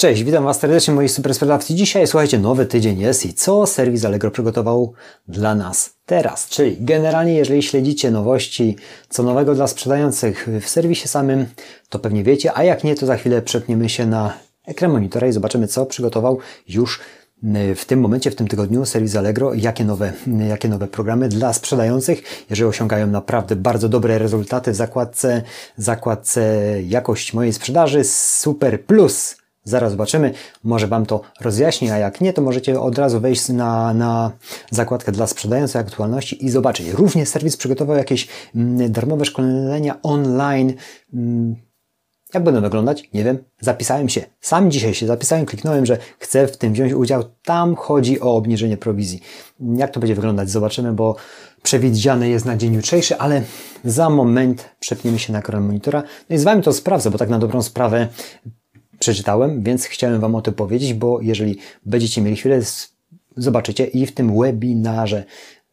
Cześć, witam Was serdecznie moi super sprzedawcy. Dzisiaj, słuchajcie, nowy tydzień jest i co serwis Allegro przygotował dla nas teraz. Czyli generalnie, jeżeli śledzicie nowości, co nowego dla sprzedających w serwisie samym, to pewnie wiecie, a jak nie, to za chwilę przepniemy się na ekran monitora i zobaczymy, co przygotował już w tym momencie, w tym tygodniu serwis Allegro, jakie nowe, jakie nowe programy dla sprzedających, jeżeli osiągają naprawdę bardzo dobre rezultaty w zakładce, zakładce jakość mojej sprzedaży Super Plus Zaraz zobaczymy, może Wam to rozjaśni, a jak nie, to możecie od razu wejść na, na zakładkę dla sprzedających aktualności i zobaczyć. Również serwis przygotował jakieś mm, darmowe szkolenia online. Mm, jak będą wyglądać? Nie wiem. Zapisałem się. Sam dzisiaj się zapisałem, kliknąłem, że chcę w tym wziąć udział. Tam chodzi o obniżenie prowizji. Jak to będzie wyglądać? Zobaczymy, bo przewidziane jest na dzień jutrzejszy, ale za moment przepniemy się na ekran monitora. No i z Wami to sprawdzę, bo tak na dobrą sprawę przeczytałem, więc chciałem Wam o tym powiedzieć, bo jeżeli będziecie mieli chwilę, zobaczycie i w tym webinarze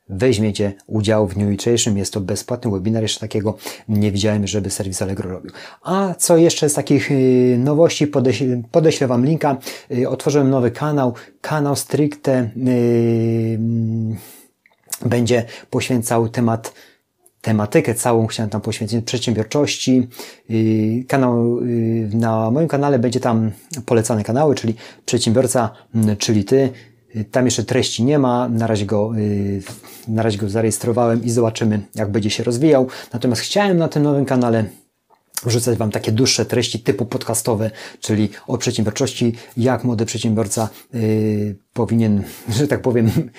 weźmiecie udział w dniu jutrzejszym. Jest to bezpłatny webinar, jeszcze takiego nie widziałem, żeby serwis Allegro robił. A co jeszcze z takich y, nowości, podeślę, podeślę Wam linka. Y, otworzyłem nowy kanał, kanał stricte yy, będzie poświęcał temat tematykę całą chciałem tam poświęcić przedsiębiorczości. Y, kanał, y, na moim kanale będzie tam polecane kanały, czyli przedsiębiorca, czyli ty. Y, tam jeszcze treści nie ma, na razie go, na razie go zarejestrowałem i zobaczymy, jak będzie się rozwijał. Natomiast chciałem na tym nowym kanale wrzucać Wam takie dłuższe treści typu podcastowe, czyli o przedsiębiorczości, jak młody przedsiębiorca yy, powinien, że tak powiem, Y,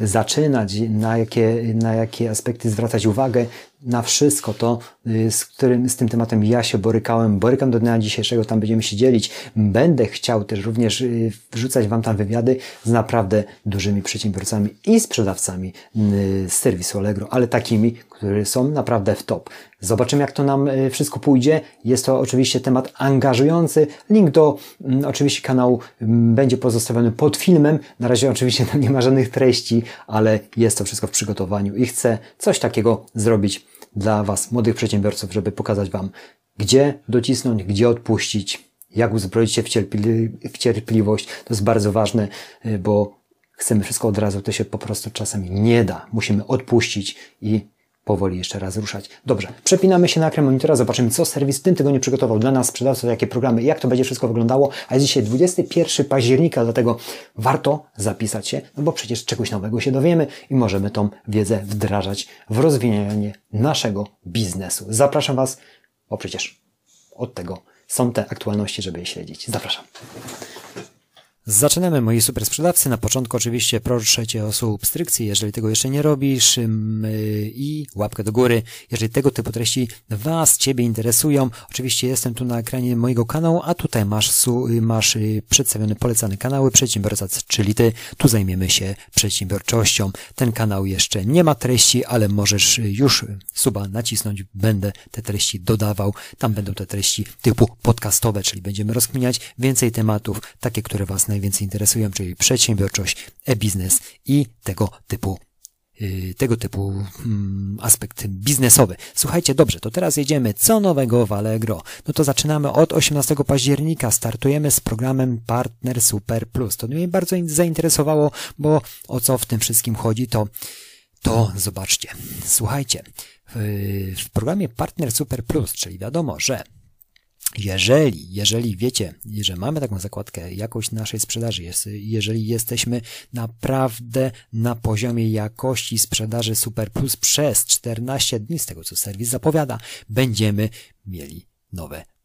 zaczynać, na jakie, na jakie aspekty zwracać uwagę, na wszystko to, y, z którym, z tym tematem ja się borykałem, borykam do dnia dzisiejszego, tam będziemy się dzielić. Będę chciał też również y, wrzucać Wam tam wywiady z naprawdę dużymi przedsiębiorcami i sprzedawcami z serwisu Allegro, ale takimi, które są naprawdę w top. Zobaczymy, jak to nam wszystko pójdzie. Jest to oczywiście temat angażujący. Link do mm, oczywiście kanału mm, będzie pozostawiony pod filmem. Na razie oczywiście tam nie ma żadnych treści, ale jest to wszystko w przygotowaniu i chcę coś takiego zrobić dla Was, młodych przedsiębiorców, żeby pokazać Wam, gdzie docisnąć, gdzie odpuścić, jak uzbroić się w, cierpli w cierpliwość. To jest bardzo ważne, y, bo chcemy wszystko od razu, to się po prostu czasami nie da. Musimy odpuścić i powoli jeszcze raz ruszać. Dobrze, przepinamy się na ekran monitora, zobaczymy, co serwis w tym tygodniu przygotował dla nas, sprzedawców, jakie programy, jak to będzie wszystko wyglądało. A jest dzisiaj 21 października, dlatego warto zapisać się, no bo przecież czegoś nowego się dowiemy i możemy tą wiedzę wdrażać w rozwijanie naszego biznesu. Zapraszam Was, bo przecież od tego są te aktualności, żeby je śledzić. Zapraszam. Zaczynamy moi super sprzedawcy. Na początku oczywiście proszę Cię o subskrypcję, jeżeli tego jeszcze nie robisz i łapkę do góry, jeżeli tego typu treści Was, Ciebie interesują. Oczywiście jestem tu na ekranie mojego kanału, a tutaj masz, masz y, przedstawione polecane kanały przedsiębiorca, czyli Ty. Tu zajmiemy się przedsiębiorczością. Ten kanał jeszcze nie ma treści, ale możesz już suba nacisnąć. Będę te treści dodawał. Tam będą te treści typu podcastowe, czyli będziemy rozkminiać więcej tematów, takie, które Was najwięcej interesują, czyli przedsiębiorczość, e-biznes i tego typu y, tego typu mm, aspekt biznesowy. Słuchajcie, dobrze, to teraz jedziemy. Co nowego w Allegro? No to zaczynamy od 18 października. Startujemy z programem Partner Super Plus. To mnie bardzo zainteresowało, bo o co w tym wszystkim chodzi, to to zobaczcie. Słuchajcie, w, w programie Partner Super Plus, czyli wiadomo, że jeżeli, jeżeli wiecie, że mamy taką zakładkę, jakość naszej sprzedaży jest, jeżeli jesteśmy naprawdę na poziomie jakości sprzedaży Super Plus przez 14 dni, z tego co serwis zapowiada, będziemy mieli nowe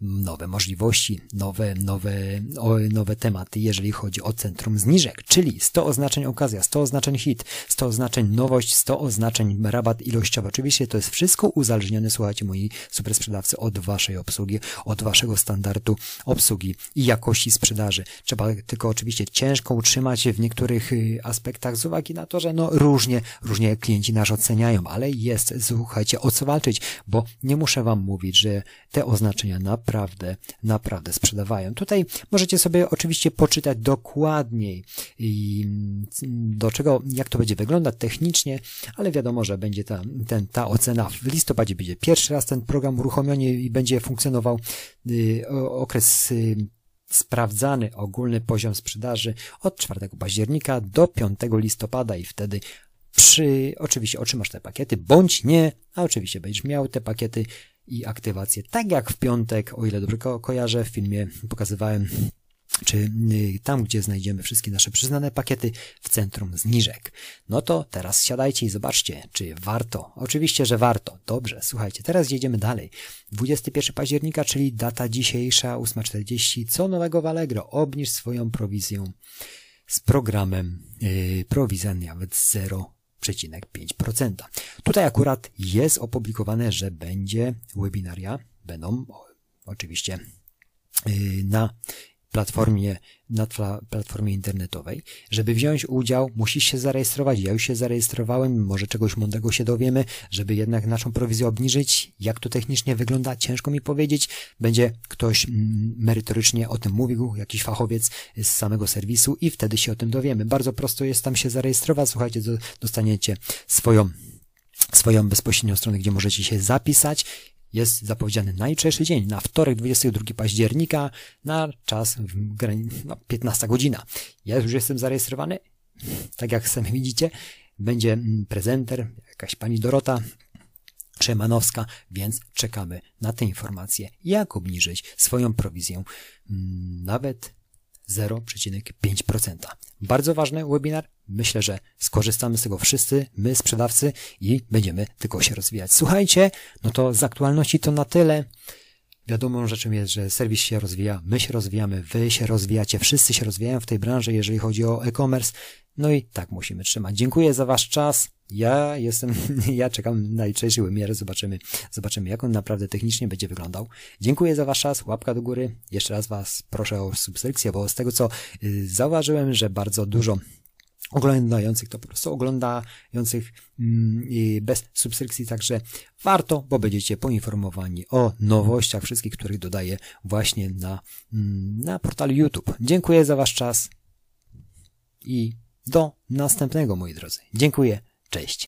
nowe możliwości, nowe, nowe, nowe tematy, jeżeli chodzi o centrum zniżek, czyli 100 oznaczeń okazja, 100 oznaczeń hit, 100 oznaczeń nowość, 100 oznaczeń rabat ilościowy. Oczywiście to jest wszystko uzależnione, słuchajcie, moi super sprzedawcy, od waszej obsługi, od waszego standardu obsługi i jakości sprzedaży. Trzeba tylko oczywiście ciężko utrzymać w niektórych y, aspektach z uwagi na to, że no różnie, różnie klienci nas oceniają, ale jest, słuchajcie, o co walczyć, bo nie muszę wam mówić, że te oznaczenia na naprawdę, naprawdę sprzedawają. Tutaj możecie sobie oczywiście poczytać dokładniej i mm, do czego, jak to będzie wyglądać technicznie, ale wiadomo, że będzie ta, ten, ta ocena w listopadzie będzie pierwszy raz ten program uruchomiony i będzie funkcjonował y, okres y, sprawdzany ogólny poziom sprzedaży od 4 października do 5 listopada i wtedy przy, oczywiście otrzymasz te pakiety, bądź nie, a oczywiście będziesz miał te pakiety i aktywację, tak jak w piątek, o ile dobrze ko kojarzę, w filmie pokazywałem czy y, tam, gdzie znajdziemy wszystkie nasze przyznane pakiety w centrum zniżek. No to teraz siadajcie i zobaczcie, czy warto. Oczywiście, że warto. Dobrze, słuchajcie, teraz jedziemy dalej. 21 października, czyli data dzisiejsza, 8.40. Co nowego w Allegro? Obniż swoją prowizję z programem yy, prowizja nawet 0,5%. Tutaj akurat jest opublikowane, że będzie webinaria, będą oczywiście yy, na platformie, na platformie internetowej. Żeby wziąć udział, musisz się zarejestrować. Ja już się zarejestrowałem, może czegoś mądrego się dowiemy, żeby jednak naszą prowizję obniżyć. Jak to technicznie wygląda, ciężko mi powiedzieć. Będzie ktoś mm, merytorycznie o tym mówił, jakiś fachowiec z samego serwisu i wtedy się o tym dowiemy. Bardzo prosto jest tam się zarejestrować. Słuchajcie, dostaniecie swoją swoją bezpośrednią stronę, gdzie możecie się zapisać jest zapowiedziany najczęstszy dzień, na wtorek 22 października, na czas no, 15 godzina. Ja już jestem zarejestrowany, tak jak sami widzicie, będzie mm, prezenter, jakaś pani Dorota, Szymanowska, więc czekamy na te informacje, jak obniżyć swoją prowizję mm, nawet 0,5%. Bardzo ważny webinar. Myślę, że skorzystamy z tego wszyscy, my sprzedawcy i będziemy tylko się rozwijać. Słuchajcie, no to z aktualności to na tyle. Wiadomą rzeczą jest, że serwis się rozwija, my się rozwijamy, wy się rozwijacie, wszyscy się rozwijają w tej branży, jeżeli chodzi o e-commerce. No i tak musimy trzymać. Dziękuję za wasz czas. Ja jestem, ja czekam na jutrzejszy webinar, zobaczymy, zobaczymy jak on naprawdę technicznie będzie wyglądał. Dziękuję za wasz czas, łapka do góry. Jeszcze raz was proszę o subskrypcję, bo z tego co y, zauważyłem, że bardzo dużo oglądających to po prostu oglądających mm, bez subskrypcji, także warto, bo będziecie poinformowani o nowościach wszystkich, których dodaję właśnie na, mm, na portalu YouTube. Dziękuję za Wasz czas i do następnego, moi drodzy. Dziękuję, cześć.